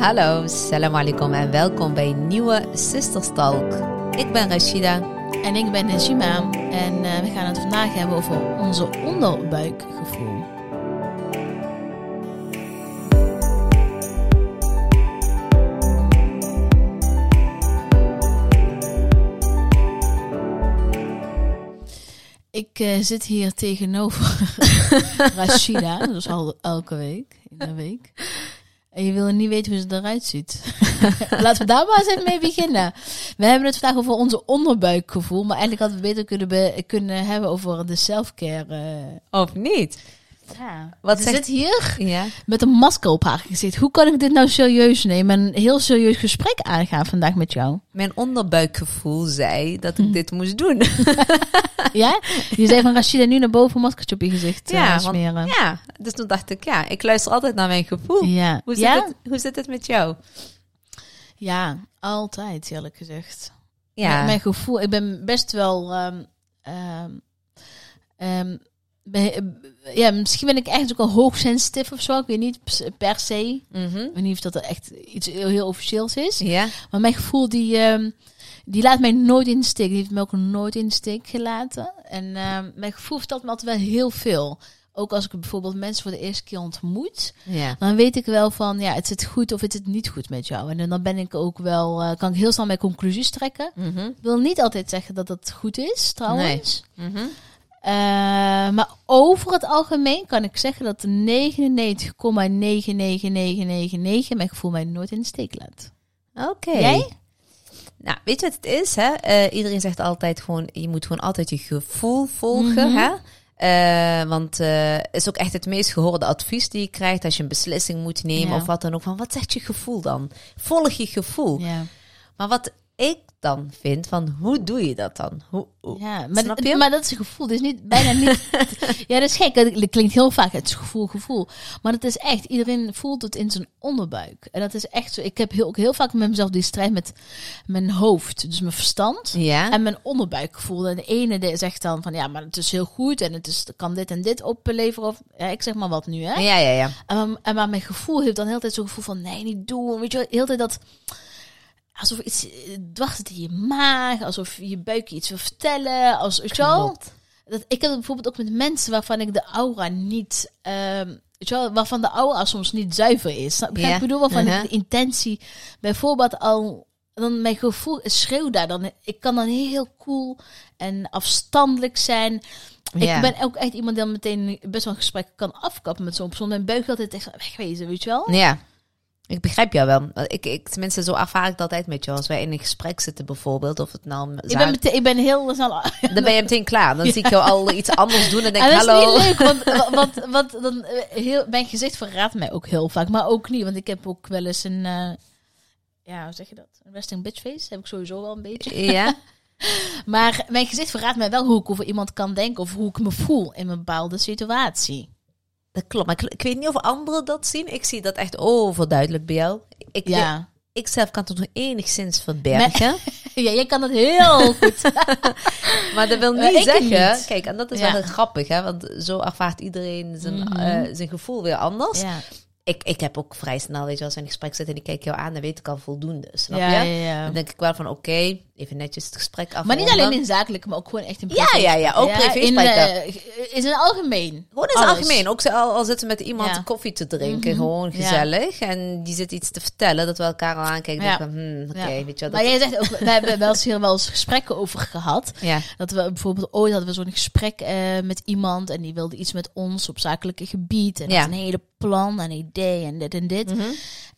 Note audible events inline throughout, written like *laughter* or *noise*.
Hallo, salam alaikum en welkom bij een nieuwe Sisterstalk. Ik ben Rashida. En ik ben Najima. En eh, we gaan het vandaag hebben over onze onderbuikgevoel. Ik eh, zit hier tegenover *laughs* Rashida, is al elke week, in de week. En je wil niet weten hoe ze eruit ziet. *laughs* Laten we daar maar eens even mee beginnen. We hebben het vandaag over onze onderbuikgevoel. Maar eigenlijk hadden we beter kunnen, kunnen hebben over de selfcare. eh. Of niet? Ja. Wat Ze zegt- zit hier Ja. met een masker op haar gezicht. Hoe kan ik dit nou serieus nemen? en Een heel serieus gesprek aangaan vandaag met jou. Mijn onderbuikgevoel zei dat ik dit moest doen. *laughs* Ja? Je zei van Rashida nu naar boven een maskertje op je gezicht eh, want- smeren. ja, dus toen dacht ik, ja, ik luister altijd naar mijn gevoel. Ja. Hoe, zit ja? het, hoe zit het met jou? Ja, altijd eerlijk gezegd. Ja, Mijn, mijn gevoel, ik ben best wel. ben- ja, misschien ben ik eigenlijk ook wel hoogsensitief of zo. Ik weet niet per se. Mhm. Ik weet niet of dat echt iets heel, heel officieels is. ja. Maar mijn gevoel, die, ehm, die laat mij nooit in de steek. Die heeft mij ook nooit in de steek gelaten. En ehm, mijn gevoel vertelt me altijd wel heel veel. Ook als ik bijvoorbeeld mensen voor de eerste keer ontmoet. Dan weet ik wel van, ja, het zit goed of het zit niet goed met jou. En dan ben ik ook wel, eh, kan ik heel snel mijn conclusies trekken. Mhm. Ik wil niet altijd zeggen dat het goed is, trouwens. Mhm. Eh, maar over het algemeen kan ik zeggen dat 99,99999 mijn gevoel mij nooit in de steek laat. Oké. Jij? Nou, weet je wat het is, hè? Eh, iedereen zegt altijd gewoon, je moet gewoon altijd je gevoel volgen, Mhm. hè? Eh, want het is ook echt het meest gehoorde advies die je krijgt als je een beslissing moet nemen Ja. of wat dan ook. Van wat zegt je gevoel dan? Volg je gevoel. Ja, Maar wat ik dan vind, van hoe doe je dat dan? Hoe, hoe- ja maar, Snap d- je? maar dat is een gevoel. Het is niet, bijna niet... *laughs* ja, dat is gek. Het klinkt heel vaak, het is gevoel, gevoel. Maar het is echt, iedereen voelt het in zijn onderbuik. En dat is echt zo. Ik heb heel, ook heel vaak met mezelf die strijd met mijn hoofd. Dus mijn verstand. Ja? En mijn onderbuikgevoel. En de ene zegt dan van ja, maar het is heel goed en het is, kan dit en dit opleveren. Of ja, ik zeg maar wat nu, hè? ja, ja, ja. En, maar- en maar mijn gevoel heeft dan heel tijd zo'n gevoel van nee, niet doen. Weet je, wel, heel tijd dat alsof iets dwars zit in je maag, alsof je buik je iets wil vertellen, als wel. Klopt. Dat ik heb het bijvoorbeeld ook met mensen waarvan ik de aura niet, wel, waarvan de aura soms niet zuiver is. Snap je wat Ja. ik bedoel? Waarvan Uh-huh. ik de intentie bijvoorbeeld al dan mijn gevoel schreeuwt daar dan. Ik kan dan heel cool en afstandelijk zijn. Ja. Ik ben ook echt iemand die dan meteen best wel een gesprek kan afkappen met zo'n persoon. Mijn buik altijd echt wegwezen, weet je wel? Ja. Ik begrijp jou wel. Ik, ik, tenminste, zo ervaar ik het altijd met jou. Als wij in een gesprek zitten bijvoorbeeld, of het nou... Ik ben, meteen, ik ben heel snel... Dan ben je meteen klaar. Dan *laughs* zie ik jou al iets anders doen en denk En dat hallo. is niet leuk, want, *laughs* want, want dan, eh, heel, mijn gezicht verraadt mij ook heel vaak. Maar ook niet, want ik heb ook wel eens een... eh, ja, hoe zeg je dat? Een resting bitch face heb ik sowieso wel een beetje. Ja? *laughs* Maar mijn gezicht verraadt mij wel hoe ik over iemand kan denken... of hoe ik me voel in een bepaalde situatie. Dat klopt. Maar ik, ik weet niet of anderen dat zien. Ik zie dat echt overduidelijk bij jou. Ik, Ja. ik zelf kan het nog enigszins verbergen. *laughs* ja, jij kan dat heel goed. *laughs* Maar dat wil Maar niet zeggen... niet. Kijk, en dat is Ja. wel grappig, hè. Want zo ervaart iedereen zijn, Mhm. eh, zijn gevoel weer anders. ja. Ik, ik heb ook vrij snel, weet je, als we in een gesprek zitten en ik kijk jou aan, dan weet ik al voldoende. Snap Ja, je? Dan denk ik wel van, oké, even netjes het gesprek af. Maar niet alleen in zakelijk, maar ook gewoon echt in Ja, ja, ja. Ook privé in, spreken. eh, in zijn algemeen. Gewoon in het algemeen. Ook al, al zitten we met iemand Ja. koffie te drinken, Mhm. gewoon Ja. gezellig. En die zit iets te vertellen, dat we elkaar al aankijken. Ja. denken, hmm, oké, Ja. weet je wel. Maar jij zegt ook, we hebben wel eens hier wel eens gesprekken over gehad. ja. Dat we bijvoorbeeld ooit hadden we zo'n gesprek eh, met iemand en die wilde iets met ons op zakelijke gebied. En Ja. had een hele plan en idee en dit en dit. Mhm.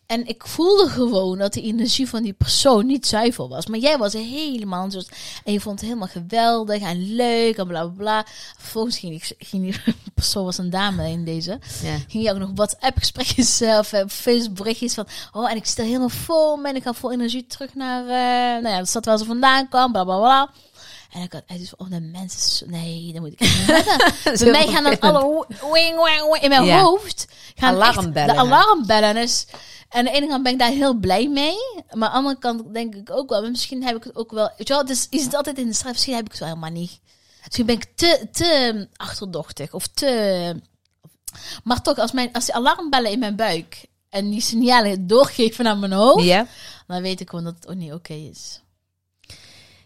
En ik voelde gewoon dat de energie van die persoon niet zuiver was. Maar jij was helemaal zo. En je vond het helemaal geweldig en leuk en bla bla bla. Vervolgens ging, ik, ging die *laughs* persoon, was een dame in deze. Ja. Ging je ook nog WhatsApp-gesprekjes *laughs* eh, of eh, Facebook-berichtjes van. Oh, en ik stel helemaal vol me en ik ga vol energie terug naar. eh, nou ja, de stad waar ze vandaan kwam, bla bla bla. En ik had van, oh, de mensen, is- nee, dan moet ik niet. *laughs* Bij mij gaan dan alle wing, wing, wing in mijn Ja. hoofd. Gaan Alarmbellen. De alarmbellen. Dus, en aan de ene kant ben ik daar heel blij mee. Maar aan de andere kant denk ik ook wel, misschien heb ik het ook wel. Weet je wel, dus is het altijd in de strijd. Misschien heb ik het wel helemaal niet. Misschien ben ik te, te achterdochtig of te. Maar toch, als, mijn, als die alarmbellen in mijn buik en die signalen doorgeven naar mijn hoofd, dan weet ik gewoon dat het ook niet oké is.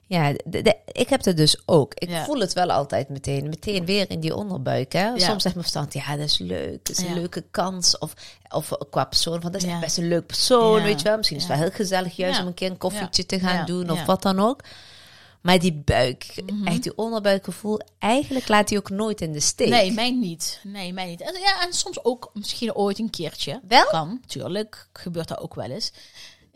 Ja, de- de- ik heb het dus ook. Ik Ja. voel het wel altijd meteen. Meteen weer in die onderbuik. Hè? Ja. Soms zegt mijn verstand, ja, dat is leuk. Dat is een Ja. leuke kans. Of, of qua persoon, van dat is best een leuk persoon, weet je wel. Misschien is het wel heel gezellig juist om een keer een koffietje te gaan doen of wat dan ook. Maar die buik, Mhm. echt die onderbuikgevoel, eigenlijk laat die ook nooit in de steek. Nee, mij niet. Nee, mij niet. En, ja, en soms ook misschien ooit een keertje. Wel? Kan, tuurlijk. Gebeurt dat ook wel eens.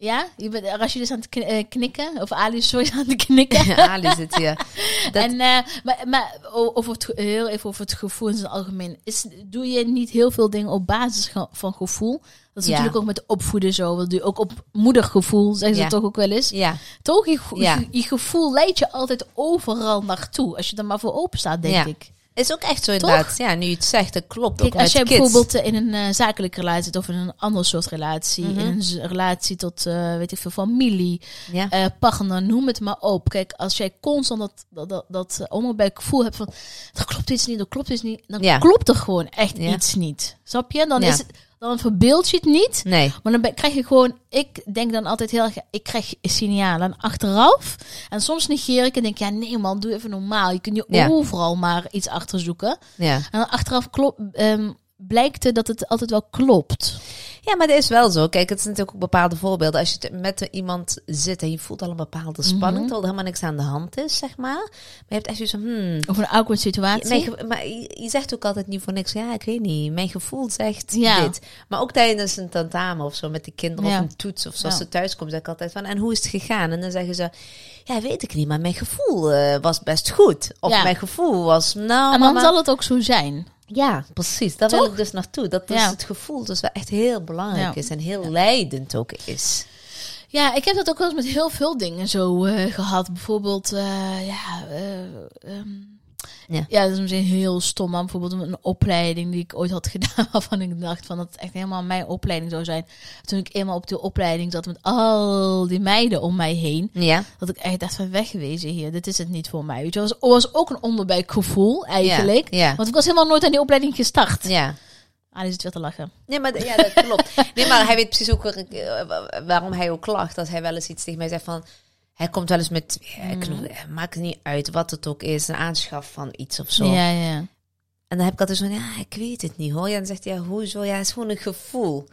Ja, je bent, als je dus aan het eh, knikken, of Ali is sowieso aan het knikken. *laughs* Ali zit hier. *laughs* Dat- En, eh, maar, maar over het, heel even over het gevoel in het algemeen. Is, doe je niet heel veel dingen op basis van gevoel? Dat is Ja. natuurlijk ook met opvoeden zo. Dat doe je ook op moedergevoel, zeggen ze Ja. toch ook wel eens. Ja, Toch, je, Ja. je, je gevoel leidt je altijd overal naartoe. Als je er maar voor open staat, denk Ja. ik. Is ook echt zo inderdaad. Ja, nu je het zegt, dat klopt Kijk, ook als jij bijvoorbeeld in een eh, zakelijke relatie zit of in een ander soort relatie, Mhm. in een relatie tot, eh, weet ik veel, familie, Ja. eh, partner, noem het maar op. Kijk, als jij constant dat, dat, dat, dat eh, onderbuikgevoel hebt van, er klopt iets niet, er klopt iets niet, dan Ja. klopt er gewoon echt Ja. iets niet. Snap je? Dan, is het, dan verbeeld je het niet. Nee. Maar dan ben- krijg je gewoon, ik denk dan altijd heel erg, ik krijg signalen achteraf. En soms negeer ik en denk, ja nee man, doe even normaal. Je kunt je Ja. overal maar iets achter zoeken. Ja. En dan achteraf klop, ehm, blijkt het dat het altijd wel klopt. Ja, maar dat is wel zo. Kijk, het is natuurlijk ook bepaalde voorbeelden. Als je met iemand zit en je voelt al een bepaalde spanning, Mhm. terwijl er helemaal niks aan de hand is, zeg maar. Maar je hebt echt zoiets van, hmm. Of een awkward situatie. Mijn maar je, je zegt ook altijd niet voor niks. Ja, ik weet niet. Mijn gevoel zegt Ja. dit. Maar ook tijdens een tentamen of zo met de kinderen Ja. of een toets of zoals Ja. ze thuiskomen, zeg ik altijd van. En hoe is het gegaan? En dan zeggen ze, ja, weet ik niet. Maar mijn gevoel eh, was best goed. Of mijn gevoel was, nou, en dan mama- zal het ook zo zijn. Ja, precies. Daar wil ik dus naartoe. Dat Ja. het gevoel dus wel echt heel belangrijk Ja. is en heel leidend ook is. Ja, ik heb dat ook wel eens met heel veel dingen zo eh, gehad. Bijvoorbeeld, eh, ja, eh, ehm, Ja. ja, dat is misschien heel stom. Maar bijvoorbeeld een opleiding die ik ooit had *laughs* gedaan, waarvan ik dacht van dat het echt helemaal mijn opleiding zou zijn. Toen ik eenmaal op die opleiding zat met al die meiden om mij heen, Ja. dat ik echt dacht van wegwezen hier, dit is het niet voor mij. Weet je, het was, was ook een onderbuikgevoel eigenlijk. Ja. Want ik was helemaal nooit aan die opleiding gestart. Ja. Ah, zit weer te lachen. Nee, maar ja, dat klopt. Nee, maar hij weet precies ook eh, wa- waarom hij ook lacht. Als hij wel eens iets tegen mij zegt van... Hij komt wel eens met... Ja, Mm. maakt niet uit wat het ook is. Een aanschaf van iets of zo. Ja, ja. En dan heb ik altijd zo van... Ja, ik weet het niet hoor. Ja, dan zegt hij... Ja, hoezo? Ja, het is gewoon een gevoel.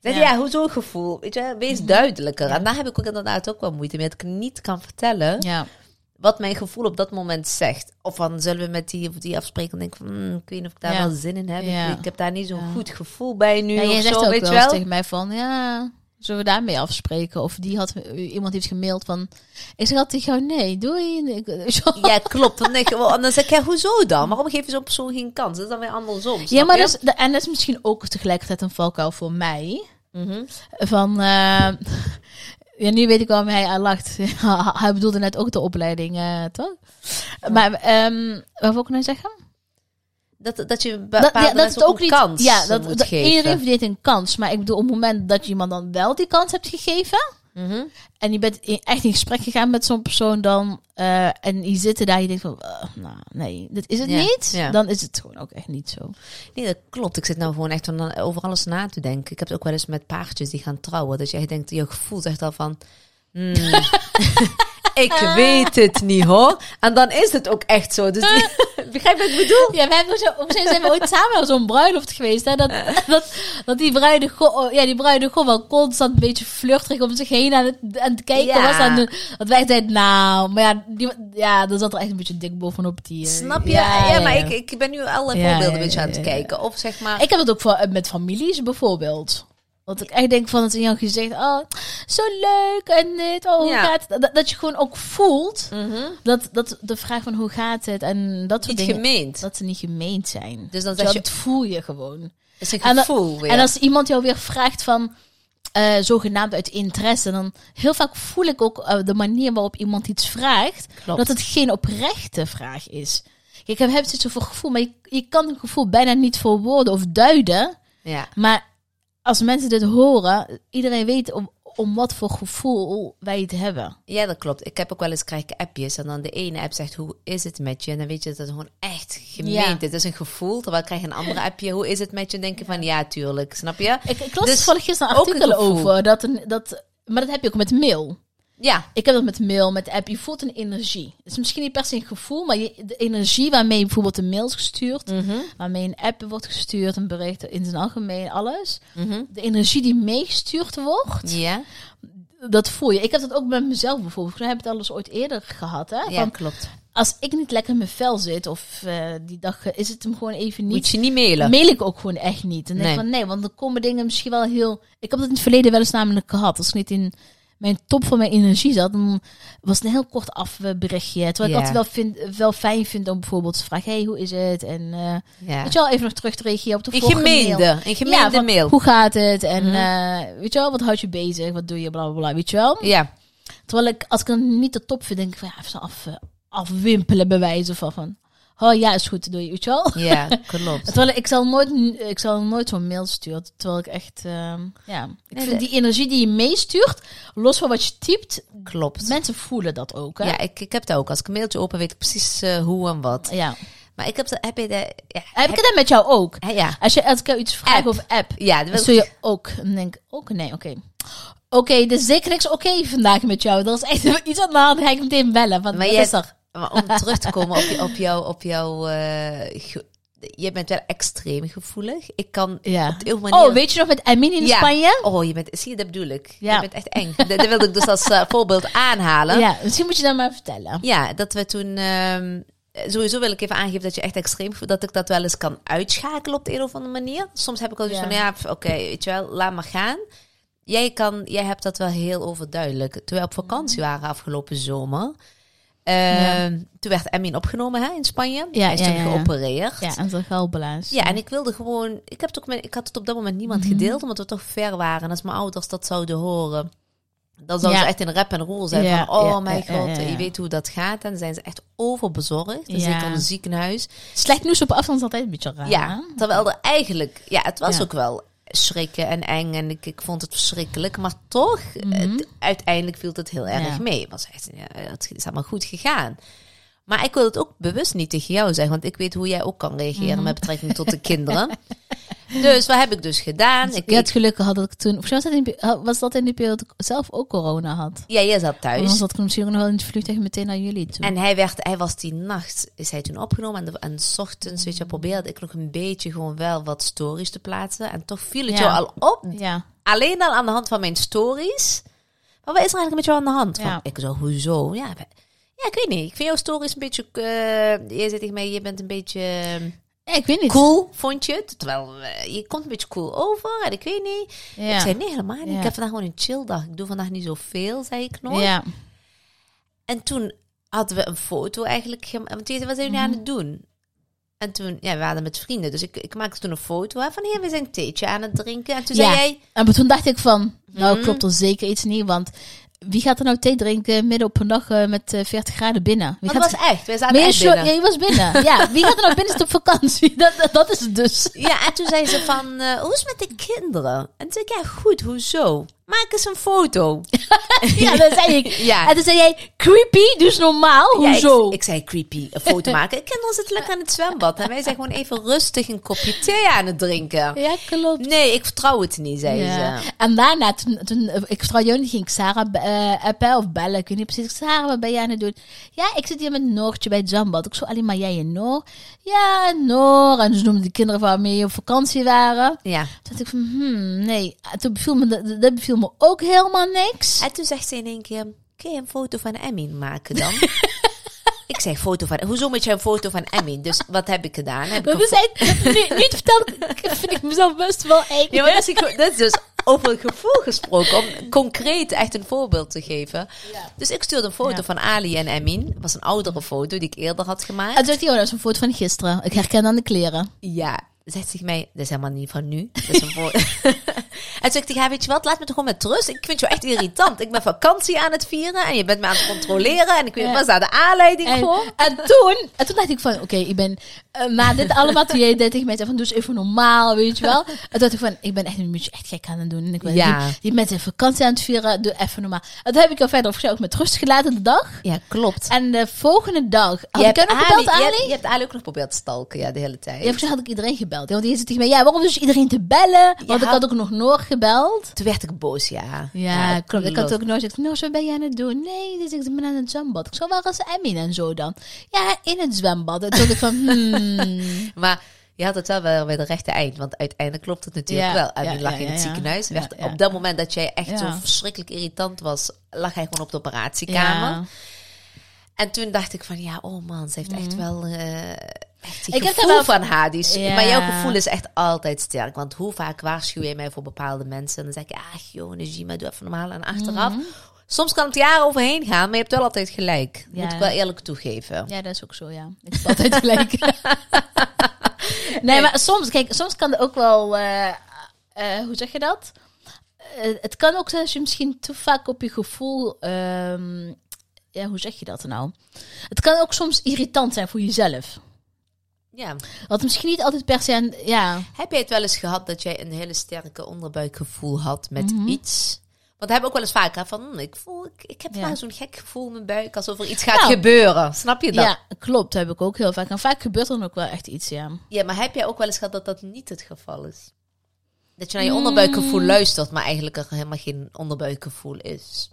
Hij, Ja. ja, hoezo een gevoel? Weet je, wees Mhm. duidelijker. En daar heb ik ook inderdaad ook wel moeite mee. Dat ik niet kan vertellen... Ja. wat mijn gevoel op dat moment zegt. Of dan zullen we met die of die afspreken en denk ik van, hmm, ik weet niet of ik daar wel zin in heb. Ja. Ik, ik heb daar niet zo'n goed gevoel bij nu Ja, jij of zegt zo, ook weet wel. tegen mij van, ja, zullen we daarmee afspreken? Of die had, iemand heeft gemaild van, ik zeg altijd tegen jou, nee, doei. *laughs* Ja, klopt. Dan denk ik, wel- dan zeg ik, ja, hoezo dan? Waarom geef je zo'n persoon geen kans? Dat is dan weer andersom. Ja, maar dat is, en dat is misschien ook tegelijkertijd een valkuil voor mij. Mhm. Van, eh, *laughs* ja, nu weet ik waarom hij aan lacht. *laughs* hij bedoelde net ook de opleiding, eh, toch? Maar, ehm wat wil ik nou zeggen? Dat, dat je Dat, ja, dat het ook niet. kans ja, dat, moet dat geven. iedereen verdient een kans. Maar ik bedoel, op het moment dat je iemand dan wel die kans hebt gegeven. Mhm. En je bent in- echt in gesprek gegaan met zo'n persoon dan. eh, en die zitten daar. Je denkt van, eh, nou nee, dit is het Ja, niet. ja. Dan is het gewoon ook echt niet zo. Nee, dat klopt. Ik zit nou gewoon echt van, over alles na te denken. Ik heb het ook wel eens met paardjes die gaan trouwen. Dat jij denkt, je gevoel zegt al van... hmm, *laughs* ik weet het niet hoor. En dan is het ook echt zo. Dus *laughs* begrijp je wat ik bedoel? Ja, we hebben zo, op zijn we ooit samen naar zo'n bruiloft geweest. Hè? Dat, *laughs* dat, dat die bruidegom, ja, die bruidegom wel constant een beetje flirterig om zich heen aan het, aan het kijken Ja. was. Aan de, dat wij zeiden, nou, maar ja, die, ja, zat er echt een beetje dik bovenop die... eh, Snap je? Ja, maar Ik, ik ben nu alle Ja, voorbeelden ja, een beetje aan het ja, ja. kijken. Of zeg maar... Ik heb het ook voor, met families bijvoorbeeld. Dat ik echt denk van het in jouw gezicht, oh, zo leuk en dit, oh, hoe Ja. gaat het? Dat, dat je gewoon ook voelt Mhm. dat, dat de vraag van hoe gaat het en dat soort Niet dingen, gemeend. dat ze niet gemeend zijn. Dus dan Zo, zeg je, dat voel je gewoon. het is een en gevoel weer. En als iemand jou weer vraagt van, eh, zogenaamd uit interesse, dan heel vaak voel ik ook eh, de manier waarop iemand iets vraagt, Klopt. dat het geen oprechte vraag is. Kijk, ik heb het zoveel gevoel, maar je, je kan een gevoel bijna niet verwoorden of duiden. Ja. Maar als mensen dit horen, iedereen weet op, om wat voor gevoel wij het hebben. Ja, dat klopt. Ik heb ook wel eens krijg ik appjes en dan de ene app zegt hoe is het met je en dan weet je dat het gewoon echt gemeend Ja. is. Het is een gevoel. Terwijl krijg een andere *laughs* appje hoe is het met je en denk je van ja tuurlijk, snap je? Ik, ik las Dus toevallig gisteren een artikel over dat, een, dat, maar dat heb je ook met mail. Ja, Ik heb dat met mail, met app. Je voelt een energie. Het is misschien niet per se een gevoel, maar je, de energie waarmee bijvoorbeeld een mail is gestuurd, Mhm. waarmee een app wordt gestuurd, een bericht in zijn algemeen, alles. Mhm. De energie die meegestuurd wordt, ja, dat voel je. Ik heb dat ook met mezelf bijvoorbeeld. Ik heb het al eens ooit eerder gehad. Hè? ja Van, klopt. als ik niet lekker in mijn vel zit, of eh, die dag is het hem gewoon even niet. Moet je niet mailen. Mail ik ook gewoon echt niet. En denk Nee. van nee, want dan komen dingen misschien wel heel. Ik heb dat in het verleden wel eens namelijk gehad. Als ik niet in mijn top van mijn energie zat, dan was het een heel kort afberichtje. Terwijl Ja. ik altijd wel, vind, wel fijn vind om bijvoorbeeld te vragen: hey, hoe is het? En eh, ja. weet je wel, even nog terug te reageren op de vorige mail. een gemeende Ja, van, mail. Hoe gaat het? En Mhm. eh, weet je wel, wat houdt je bezig? Wat doe je? Bla bla bla. Weet je wel? Ja, Terwijl ik, als ik dan niet de top vind, denk ik van ja, even af, eh, afwimpelen bij wijze van van. Oh ja, is goed, doe je, weet je wel? ja, *laughs* klopt. Terwijl ik zal nooit, ik zal nooit zo'n mail sturen. Terwijl ik echt, ehm, ja, ik Nee, vind de- die energie die je meestuurt, los van wat je typt, Klopt. mensen voelen dat ook. Hè? Ja, ik, ik heb dat ook. Als ik een mailtje open, weet ik precies eh, hoe en wat. ja. Maar ik heb, dat- heb je de, ja, Heb ik het met jou ook? ja, Als je als ik jou iets vraag App. over app, ja, dat dan zul je ook dan denk ik, ook nee, oké. Oké, er is zeker niks oké vandaag met jou. Er is echt *laughs* iets aan de hand. Ga ik meteen bellen. Want Maar wat jij- is er? Maar om terug te komen op, je, op jouw, op jouw eh, je bent wel extreem gevoelig. Ik kan Ja. op manier... Oh, weet je nog met Emine in Ja. Spanje? Oh, je bent, zie je, dat bedoel ik. Ja. Je bent echt eng. Dat, dat wilde ik dus als eh, voorbeeld aanhalen. Ja. Ja, misschien moet je dat maar vertellen. dat we toen... ehm, sowieso wil ik even aangeven dat je echt extreem. Dat ik dat wel eens kan uitschakelen op de een of andere manier. Soms heb ik al Ja. van, ja, oké, weet je wel, laat maar gaan. Jij, kan, jij hebt dat wel heel overduidelijk. Toen we op vakantie waren afgelopen zomer... ehm, Toen werd Emin opgenomen hè, in Spanje. Ja, Hij is ja, toen geopereerd. Ja, en zo'n galbelaas. Ja, en ik wilde gewoon. Ik, heb het ook met, ik had het op dat moment niemand Mhm. gedeeld, omdat we toch ver waren. En als mijn ouders dat zouden horen, dan zouden ze echt in rap en roer zijn. Van, oh mijn god, je weet hoe dat gaat. En dan zijn ze echt overbezorgd. Ja. zeker in een ziekenhuis. Slecht nieuws op afstand is altijd een beetje raar. Ja, hè? terwijl er eigenlijk. Ja, het was ook wel schrikken en eng. En ik, ik vond het verschrikkelijk. Maar toch, Mhm. het- uiteindelijk viel het heel erg Ja. mee. Het was echt, ja, het is allemaal goed gegaan. Maar ik wil het ook bewust niet tegen jou zeggen, want ik weet hoe jij ook kan reageren Mhm. met betrekking tot de kinderen. *laughs* Dus wat heb ik dus gedaan? Ik, Ik had geluk gehad dat ik toen... Of was dat in, was dat in de periode dat ik zelf ook corona had? ja, jij zat Anders thuis. had ik misschien nog wel in het vliegtuig meteen naar jullie toe. En hij, werd, hij was die nacht, is hij toen opgenomen. En, de, en s ochtends, weet je, probeerde ik nog een beetje gewoon wel wat stories te plaatsen. En toch viel het Ja. jou al op. ja. Alleen al aan de hand van mijn stories. Maar wat is er eigenlijk met jou aan de hand? Van, Ja. Ik zo, hoezo? Ja, ja, ik weet niet. Ik vind jouw stories een beetje... eh je zit tegen mij, je bent een beetje eh, ja, ik weet niet. cool, vond je het? Terwijl, eh, je komt een beetje cool over. En ik weet niet. Ja. Ik zei, nee, helemaal niet. Ik heb vandaag gewoon een chill dag. Ik doe vandaag niet zoveel, zei ik nog. ja. En toen hadden we een foto eigenlijk. gem- Want je zei, wat zijn jullie aan het doen? En toen, ja, we waren met vrienden. Dus ik, ik maakte toen een foto hè, van, hier, we zijn een theetje aan het drinken. En toen Ja. zei jij, En toen dacht ik van, nou Mhm. klopt er zeker iets niet, want wie gaat er nou thee drinken midden op een dag eh, met eh, 40 graden binnen? Wie want gaat dat was echt. We zaten echt binnen. ja, je was binnen. ja, wie gaat er nou binnen op vakantie? *laughs* Dat, dat, dat is het dus. Ja, en toen zei ze van, eh, hoe is het met de kinderen? En toen zei ik, ja goed, hoezo? Maak eens een foto. *laughs* Ja, dat zei ik. *laughs* Ja. En toen zei jij, creepy, dus normaal? Ja, Hoezo? ik, ik zei creepy, een foto maken. Kinderen zitten lekker aan het zwembad. En wij zijn gewoon even rustig een kopje thee aan het drinken. ja, klopt. Nee, ik vertrouw het niet, zei Ja. ze. En daarna, toen, toen ik vertrouw jou niet, ging ik Sarah eh, appen of bellen. Ik weet niet precies. Sarah, wat ben jij aan het doen? Ja, ik zit hier met Noortje bij het zwembad. Ik zo, alleen maar jij en Noor. Ja, Noor. En ze noemden de kinderen waarmee op vakantie waren. Ja. Toen dacht ik van, hmm, nee. En Toen beviel me, dat, dat me ook helemaal niks. En toen zegt ze in één keer, kun je een foto van Emin maken dan? *laughs* ik zeg foto van, hoezo moet je een foto van Emin? Dus wat heb ik gedaan? Heb ik Dat een is echt, niet, verteld, vind ik mezelf best wel eng. Ja, maar dat is, dat is dus over het gevoel gesproken, om concreet echt een voorbeeld te geven. Dus ik stuurde een foto Ja. van Ali en Emin. Het was een oudere foto die ik eerder had gemaakt. En toen dacht oh, dat is een foto van gisteren. Ik herken aan de kleren. Ja, zegt zich mij, dat is helemaal niet van nu. Dat is een voor... *laughs* en zegt hij, ja, weet je wat, laat me toch gewoon met rust. Ik vind jou echt irritant. Ik ben vakantie aan het vieren en je bent me aan het controleren. En ik weet, Ja. was daar de aanleiding En, voor? en toen, en toen dacht ik van, oké, ik ben eh, na dit allemaal, toen jij dit tegen mij zei van, doe eens even normaal, weet je wel. *laughs* En toen dacht ik van, ik ben echt een beetje echt gek aan het doen. En ik ben Ja. die, die mensen vakantie aan het vieren, doe even normaal. En toen heb ik jou verder of ook met rust gelaten de dag. Ja, klopt. En de volgende dag, had je ik nog gebeld, je, Ali? hebt, je hebt Ali ook nog geprobeerd te stalken, ja, de hele tijd. Ja, had ik iedereen gebeld. Want die zit tegen mij, ja, waarom dus iedereen te bellen? Want ik had- ook nog Noor gebeld. Toen werd ik boos, ja. Ja, klopt. Ik had ook Noor gezegd, Noor, wat ben je aan het doen? Nee, dus ik ben aan het zwembad. Ik zo, waar is Emmy en zo dan? Ja, in het zwembad. En toen dacht ik van, *laughs* hmm. Maar je had het wel weer bij de rechte eind. Want uiteindelijk klopt het natuurlijk Ja, wel. En ja, nu lag ja, in het ziekenhuis. Werd. Op dat moment dat jij echt zo verschrikkelijk irritant was, lag hij gewoon op de operatiekamer. En toen dacht ik van, ja, oh man, ze heeft echt wel... eh echt die Ik heb daar wel- van haar. Die is- Ja. Maar jouw gevoel is echt altijd sterk. Want hoe vaak waarschuw je mij voor bepaalde mensen? En dan zeg ik, ah, joh, Najima, doe even normaal. En achteraf... Mhm. Soms kan het jaren overheen gaan, maar je hebt wel altijd gelijk. Ja. Moet ik wel eerlijk toegeven. Ja, dat is ook zo, ja. Ik heb altijd gelijk. *laughs* nee, maar soms, kijk, soms kan er ook wel, eh, eh, hoe zeg je dat? Het kan ook zijn als je misschien te vaak op je gevoel, ehm, ja, hoe zeg je dat nou? Het kan ook soms irritant zijn voor jezelf. Ja. Wat misschien niet altijd per se aan, ja. Heb jij het wel eens gehad dat jij een hele sterke onderbuikgevoel had met Mhm. iets? Want we hebben ook wel eens vaker van, hm, ik voel, ik, ik heb Ja. zo'n gek gevoel in mijn buik, alsof er iets gaat Nou. gebeuren. Snap je dat? Ja. Ja, klopt. Dat heb ik ook heel vaak. En vaak gebeurt er dan ook wel echt iets, ja. maar heb jij ook wel eens gehad dat dat niet het geval is? Dat je naar je Mm. onderbuikgevoel luistert, maar eigenlijk er helemaal geen onderbuikgevoel is.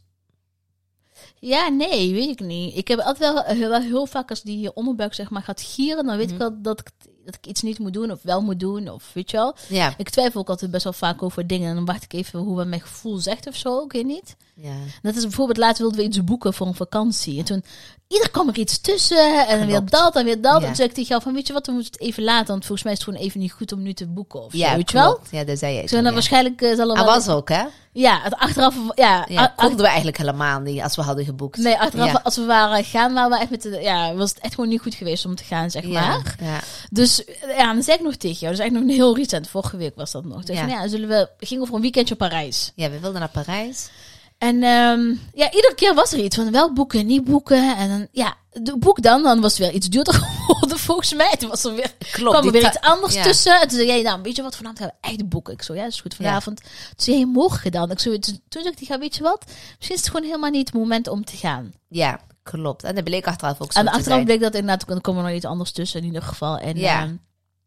Ja, nee, weet ik niet. Ik heb altijd wel heel, wel heel vaak als die onderbuik zeg maar gaat gieren, dan weet ik wel dat ik, dat ik iets niet moet doen of wel moet doen of weet je wel. Ja. Ik twijfel ook altijd best wel vaak over dingen en dan wacht ik even hoe mijn gevoel zegt of zo, ik weet niet. ja. Dat is bijvoorbeeld laatst wilden we iets boeken voor een vakantie en toen ieder kwam er iets tussen en dan weer dat en weer dat. Ja. En toen zei ik tegen jou van weet je wat, we moeten het even laten, want volgens mij is het gewoon even niet goed om nu te boeken of Ja, zo, weet je wel. Ja, dat zei. Zo, toen, en dan ja. waarschijnlijk eh, zal er wel... was ook, hè? Ja, het achteraf... Ja, Ja, konden we eigenlijk helemaal niet als we hadden geboekt. Nee, achteraf, als we waren gaan, waren we echt met de, ja, was het echt gewoon niet goed geweest om te gaan, zeg maar. Ja, ja. Dus ja, dan zei ik nog tegen jou, dat is eigenlijk nog heel recent, vorige week was dat nog. Dus Ja. van, ja, zullen we, we gingen voor een weekendje op Parijs. ja, we wilden naar Parijs. En ehm, ja, iedere keer was er iets van wel boeken, niet boeken. En dan, ja, de boek dan, dan was het weer iets duurder *laughs* geworden volgens mij. Toen was er weer, Klopt. kwam er weer iets anders ja. tussen. En toen zei jij, nou, weet je wat, vanavond gaan we echt boeken. Ik zo, ja, dat is goed, vanavond. Toen zei je, morgen dan. Ik zo, toen toen zei ik, ja, weet je wat, misschien is het gewoon helemaal niet het moment om te gaan. Ja, klopt. En dat bleek achteraf ook zo En te achteraf bleek dat inderdaad, er kwam er nog iets anders tussen in ieder geval. En Ja. ja,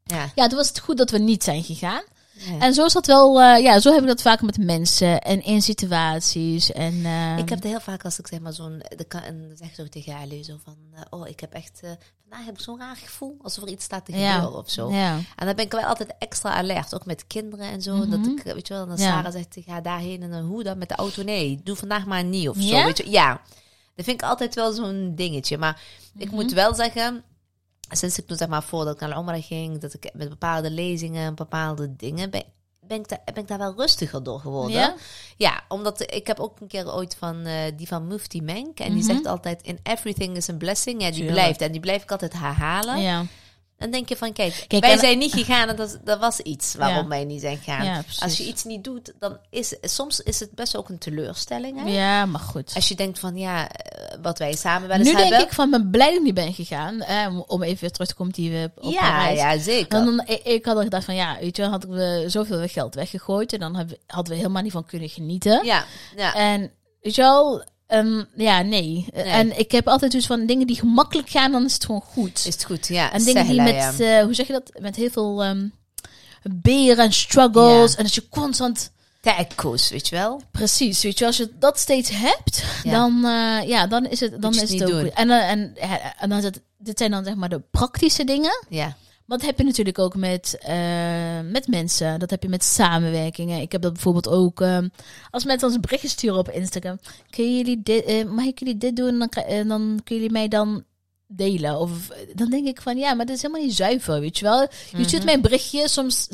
Ja. ja toen was het goed dat we niet zijn gegaan. Ja. En zo is dat wel, eh, ja, zo heb ik dat vaak met mensen en in situaties. En, eh, Ik heb het heel vaak als ik zeg maar zo'n... de kan- En zeg ook tegen Ali zo van... eh, oh, ik heb echt... eh, vandaag heb ik zo'n raar gevoel. Alsof er iets staat te Ja. gebeuren of zo. Ja, En dan ben ik wel altijd extra alert. Ook met kinderen en zo. Dat ik, weet je wel, dan Mhm. Sarah zegt, ik ga daarheen. En dan hoe dan met de auto? Nee, doe vandaag maar niet of zo. Weet je? ja, dat vind ik altijd wel zo'n dingetje. Maar ik Mhm. moet wel zeggen... Sinds ik toen zeg maar voordat ik naar de Omra ging... Dat ik met bepaalde lezingen, bepaalde dingen... Ben, ben, ik daar, ben ik daar wel rustiger door geworden. Ja? Ja, omdat ik heb ook een keer ooit van eh, die van Mufti Menk. En die Mhm. zegt altijd, in everything is a blessing. Ja, die Tuurlijk. blijft. En die blijf ik altijd herhalen. ja. Dan denk je van, kijk, Kijk, wij en- zijn niet gegaan en dat, dat was iets waarom Ja. wij niet zijn gegaan. Ja. Als je iets niet doet, dan is soms is het best ook een teleurstelling. Hè? ja, maar goed. Als je denkt van, ja, eh, wat wij samen wel Nu eens denk hebben. ik van, ben blij dat ik niet ben gegaan. Eh, om- even weer terug te komen die we op ja, Parijs. ja, zeker. Dan, dan, ik, ik had al gedacht van, ja, weet je wel, hadden we zoveel geld weggegooid. En dan hadden we helemaal niet van kunnen genieten. ja, ja, En weet je wel, ehm, ja, nee. En ik heb altijd dus van dingen die gemakkelijk gaan, dan is het gewoon goed. is het goed. Ja, en dingen die met, eh, hoe zeg je dat, met heel veel ehm beren en struggles. En als je constant, Tekkoes, weet je wel? precies, weet je, als je dat steeds hebt, Ja. dan, eh, ja, dan is het, dan is het ook doen. goed. En, eh, en, eh, en dan is het, dit zijn dan zeg maar de praktische dingen. Ja, Dat heb je natuurlijk ook met, eh, met mensen. Dat heb je met samenwerkingen. Ik heb dat bijvoorbeeld ook ehm, als mensen ons berichtjes sturen op Instagram. Kun jullie dit, eh, mag ik jullie dit doen? Dan, eh, dan kun jullie mij dan delen. Of dan denk ik van ja, maar dat is helemaal niet zuiver, weet je wel. Je Mhm. stuurt mij een berichtje, soms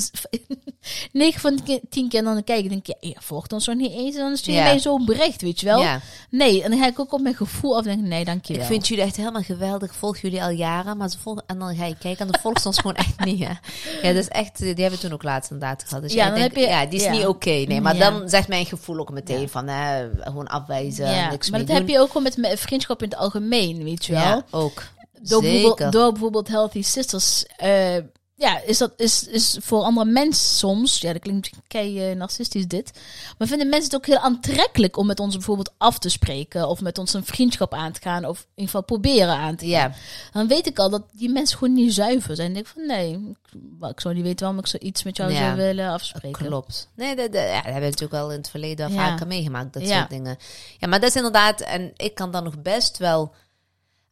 9 *laughs* van de 10 keer dan kijk ik denk ik, ja, je volgt ons nog niet eens. En dan stuur je mij zo'n bericht, weet je wel. Nee, en dan ga ik ook op mijn gevoel af en denk nee, dankjewel. Ik vind jullie echt helemaal geweldig. Volg jullie al jaren, maar ze volgen, en dan ga je kijken en dan volgt ons gewoon echt niet. Hè? Ja, dat is echt, die hebben we toen ook laatst inderdaad gehad. Dus Ja, dan denkt, heb je- ja, die is ja. niet oké. Nee, maar Ja. dan zegt mijn gevoel ook meteen van, hè, gewoon afwijzen, ja, niks maar dat heb je ook gewoon met me- vriendschap in het algemeen, weet je wel. Ook. Door, bijvoorbeeld, door bijvoorbeeld Healthy Sisters. eh, ja, is dat is, is voor andere mensen soms. Ja, dat klinkt kei eh, narcistisch dit. Maar vinden mensen het ook heel aantrekkelijk om met ons bijvoorbeeld af te spreken. Of met ons een vriendschap aan te gaan. Of in ieder geval proberen aan te gaan. Dan weet ik al dat die mensen gewoon niet zuiver zijn. Dan denk ik van nee, ik, zou niet weten waarom ik zoiets met jou Ja, zou willen afspreken. klopt. Nee, dat, dat, ja, dat hebben we natuurlijk wel in het verleden Ja. vaker meegemaakt, dat soort dingen. Ja, maar dat is inderdaad, en ik kan dan nog best wel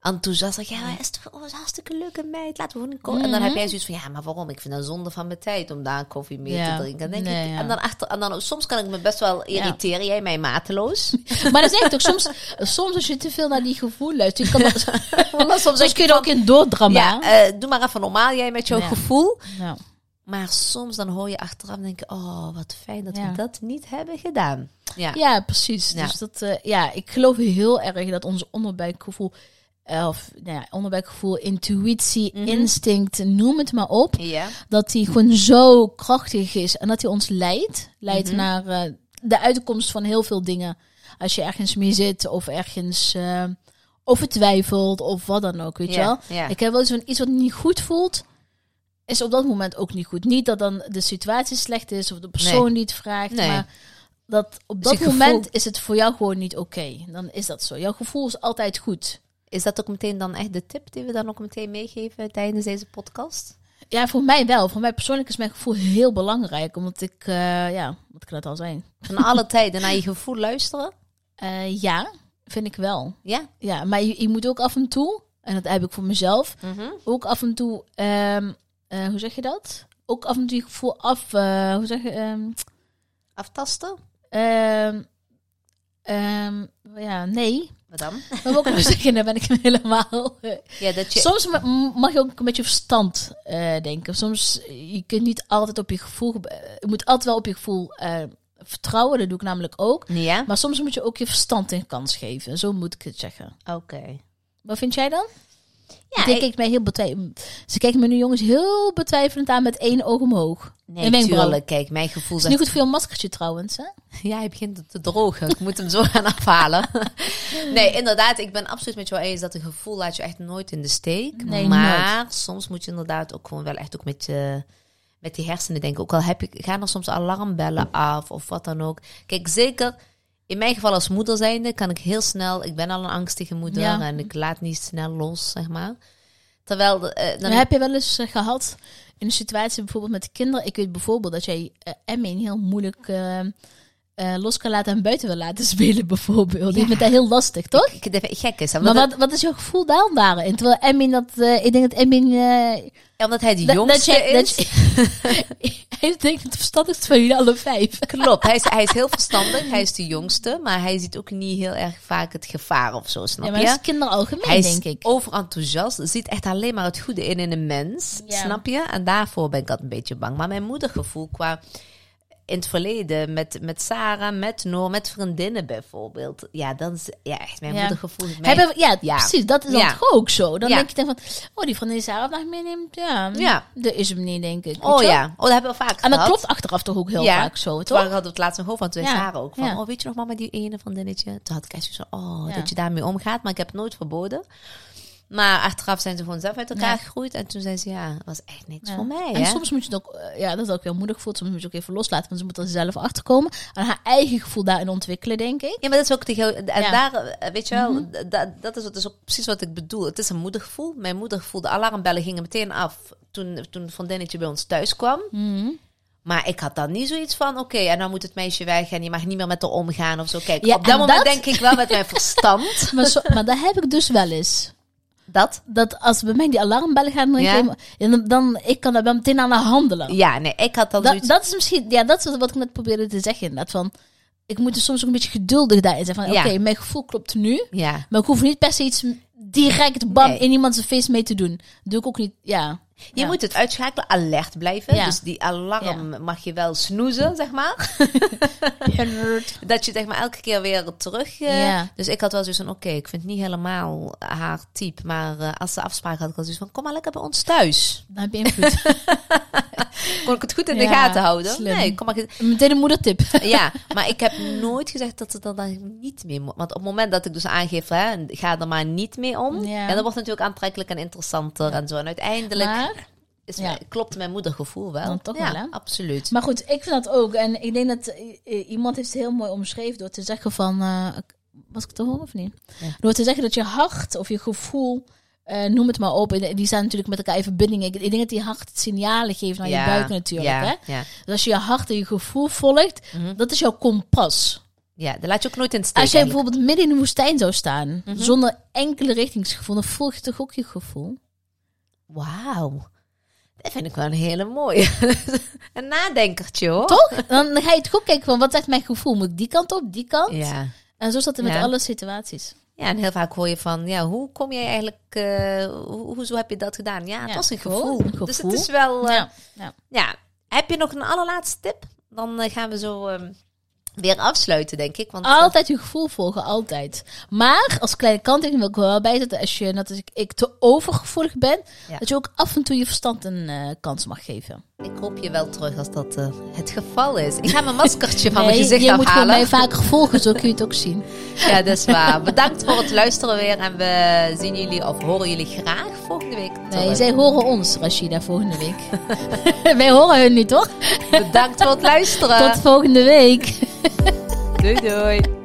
enthousiast zeggen, ja, is toch oh, is hartstikke leuke meid, laten we gewoon een ko- En dan heb jij zoiets van, ja, maar waarom? Ik vind dat zonde van mijn tijd om daar een koffie mee Ja. te drinken. Dan denk Nee, ik, ja. en dan achter, en dan soms kan ik me best wel irriteren, jij mij mateloos. *laughs* Maar dat is echt ook soms, soms als je te veel naar die gevoel luistert. Je kan dat, *laughs* soms soms kun je er ook in doordrammen. ja, eh, doe maar even normaal, jij met jouw gevoel. Ja. Maar soms dan hoor je achteraf en denk je, oh, wat fijn dat we dat niet hebben gedaan. Ja. Ja, precies. Dus dat, eh, ja, ik geloof heel erg dat ons onderbuikgevoel, of nou ja, onderbuikgevoel, intuïtie, Mhm. instinct, noem het maar op, dat die gewoon zo krachtig is en dat hij ons leidt, leidt Mhm. naar eh, de uitkomst van heel veel dingen. Als je ergens mee zit of ergens eh, over twijfelt of wat dan ook, weet je wel. Ik heb wel eens van iets wat niet goed voelt, is op dat moment ook niet goed. Niet dat dan de situatie slecht is of de persoon die het vraagt, Nee. maar dat op Dus dat moment gevoel- is het voor jou gewoon niet oké. Dan is dat zo. Jouw gevoel is altijd goed. Is dat ook meteen dan echt de tip die we dan ook meteen meegeven tijdens deze podcast? Ja, voor mij wel. Voor mij persoonlijk is mijn gevoel heel belangrijk, omdat ik, eh, ja, wat ik net al zei. Van alle tijden naar je gevoel luisteren? Eh, ja, vind ik wel. Ja? Ja, maar je, je moet ook af en toe, en dat heb ik voor mezelf, ook af en toe, ehm, eh, hoe zeg je dat? Ook af en toe je gevoel af, hoe zeg je, ehm, Aftasten? Ehm, ja, nee. Wat dan? Maar ook nog zeggen, daar ben ik *laughs* helemaal. eh. Ja, dat je... Soms mag je ook een beetje verstand eh, denken. Soms, eh, je kunt niet altijd op je gevoel, je moet altijd wel op je gevoel vertrouwen. Dat doe ik namelijk ook. Ja? Maar soms moet je ook je verstand een kans geven. Zo moet ik het zeggen. Oké. Wat vind jij dan? Ja, ik- ik mij heel. Ze kijken me nu jongens heel betwijfelend aan met één oog omhoog. Nee, Een wenkbrauw. tuurlijk. Kijk, mijn gevoel is niet goed voor je maskertje trouwens, hè? *laughs* Ja, hij begint te drogen. Ik moet hem zo gaan afhalen. *laughs* nee, inderdaad. Ik ben absoluut met jou eens dat een gevoel laat je echt nooit in de steek. Nee, maar soms moet je inderdaad ook gewoon wel echt ook met je... Met die hersenen denken. Ook al heb je, gaan er soms alarmbellen af of wat dan ook. Kijk, zeker in mijn geval als moeder zijnde kan ik heel snel... Ik ben al een angstige moeder Ja. en ik laat niet snel los, zeg maar. Terwijl... de- eh, dan heb je wel eens eh, gehad in een situatie bijvoorbeeld met de kinderen. Ik weet bijvoorbeeld dat jij uh, Emmy heel moeilijk eh, los kan laten en buiten wil laten spelen bijvoorbeeld. Die vindt dat heel lastig, toch? Ik, ik, ik- gek is. maar wat, wat is jouw gevoel daar daarin? Terwijl Emmy dat... eh, ik denk dat Emmy... eh, dat- omdat hij de jongste dat is. *laughs* hij is denk ik het verstandigste van jullie alle vijf. Klopt, hij is, hij is heel *laughs* verstandig, hij is de jongste, maar hij ziet ook niet heel erg vaak het gevaar of zo, snap Ja, maar je? dat is kinderen algemeen, Hij is denk ik. overenthousiast, ziet echt alleen maar het goede in in een mens, Ja. snap je? En daarvoor ben ik altijd een beetje bang. Maar mijn moedergevoel qua in het verleden met, met Sarah, met Noor, met vriendinnen bijvoorbeeld. Ja, dan is ja, echt mijn Ja. moedergevoel. is mij- Hebben, ja, Ja. precies. Dat is dan Ja. ook zo. Dan denk je dan van... Oh, die vriendin Sarah vandaag meeneemt. Ja, Ja. dat is hem niet, denk ik. Oh ja, oh, dat hebben we vaak En dat gehad. klopt achteraf toch ook heel vaak zo, Toen toch? hadden we het laatst hoofd van twee. Sarah ook. Van, oh, weet je nog mama, die ene vriendinnetje? Toen had ik echt zo, oh, dat je daarmee omgaat. Maar ik heb het nooit verboden. Maar achteraf zijn ze gewoon zelf uit elkaar Ja. gegroeid. En toen zei ze, ja, dat was echt niks Ja. voor mij. En hè? soms moet je het ook, eh, ja, dat is ook heel moedig gevoeld. Soms moet je het ook even loslaten, want ze moet er zelf achter komen. En haar eigen gevoel daarin ontwikkelen, denk ik. Ja, maar dat is ook de heel, en Ja. daar, eh, weet je wel, dat, dat is, dat is ook precies wat ik bedoel. Het is een moedergevoel. Mijn moedergevoel, de alarmbellen gingen meteen af toen, toen een vriendinnetje bij ons thuis kwam. Mhm. Maar ik had dan niet zoiets van, oké, en dan moet het meisje weg en je mag niet meer met haar omgaan of zo. Kijk, Ja, op dat en moment dat- denk ik wel met mijn verstand *laughs* Maar, zo, maar dat heb ik dus wel eens. Dat Dat als bij mij die alarmbellen gaan, dan, Ja. dan, dan ik kan daar wel meteen aan handelen. Ja, nee, ik had dan dat, zoiets... dat is misschien, ja, dat is wat ik net probeerde te zeggen. Inderdaad, van, ik moet er soms ook een beetje geduldig daarin zijn. Van, Ja. oké, mijn gevoel klopt nu. Ja, Maar ik hoef niet per se iets direct bam Nee. in iemand zijn face mee te doen. Doe ik ook niet. Ja. Je Ja. moet het uitschakelen, alert blijven. Ja. Dus die alarm mag je wel snoezen, zeg maar. *laughs* *laughs* Dat je zeg maar elke keer weer terug... eh. Dus ik had wel zoiets van, oké, ik vind het niet helemaal haar type. Maar eh, als ze afspraak had, ik wel zoiets van, kom maar lekker bij ons thuis. Dan heb je invloed. Kon ik het goed in de gaten houden? slim. Nee, kom maar... Meteen een moedertip. *laughs* Ja, maar ik heb nooit gezegd dat ze er dan niet mee moet. Want op het moment dat ik dus aangeef, hè, ga er maar niet mee om. Ja. Ja. dan wordt het natuurlijk aantrekkelijk en interessanter en zo. En uiteindelijk Maar, is, ja. klopt mijn moedergevoel wel. Dan toch ja, wel, hè? absoluut. maar goed, ik vind dat ook. En ik denk dat eh, eh, iemand heeft het heel mooi omschreven door te zeggen van... eh, was ik te horen of niet? Ja. Door te zeggen dat je hart of je gevoel... noem het maar op. Die staan natuurlijk met elkaar in verbinding. Ik, ik denk dat die hart signalen geeft naar je buik natuurlijk. Ja, Hè? ja, Dus als je je hart en je gevoel volgt, Mhm. dat is jouw kompas. ja, dat laat je ook nooit in steek Als jij bijvoorbeeld midden in de woestijn zou staan, Mhm. zonder enkele richtingsgevoel, dan volg je toch ook je gevoel? Wauw. Dat vind ik wel een hele mooie. *laughs* een nadenkertje hoor. Toch? Dan ga je toch ook kijken van, wat zegt mijn gevoel? Moet ik die kant op, die kant? Ja. En zo is dat met Ja. alle situaties. Ja, en heel vaak hoor je van, ja, hoe kom jij eigenlijk, eh, ho- hoezo heb je dat gedaan? Ja, het Ja, was een gevoel. een Dus gevoel. het is wel, eh, ja. ja. Ja, heb je nog een allerlaatste tip? Dan eh, gaan we zo ehm, weer afsluiten, denk ik. Want, Altijd je gevoel volgen, altijd. Maar als kleine kanttekening wil ik wel bij zetten, als je, net als ik, ik te overgevoelig ben, Ja. dat je ook af en toe je verstand een eh, kans mag geven. Ik roep je wel terug als dat eh, het geval is. Ik ga mijn maskertje van mijn gezicht je moet afhalen. mij vaker volgen, zo kun je het ook zien. *laughs* Ja, dat is waar. Bedankt voor het luisteren weer. En we zien jullie of horen jullie graag volgende week Nee, zij horen ons, Rashida, volgende week. *laughs* Wij horen hun niet, toch? Bedankt voor het luisteren. Tot volgende week. Doei doei.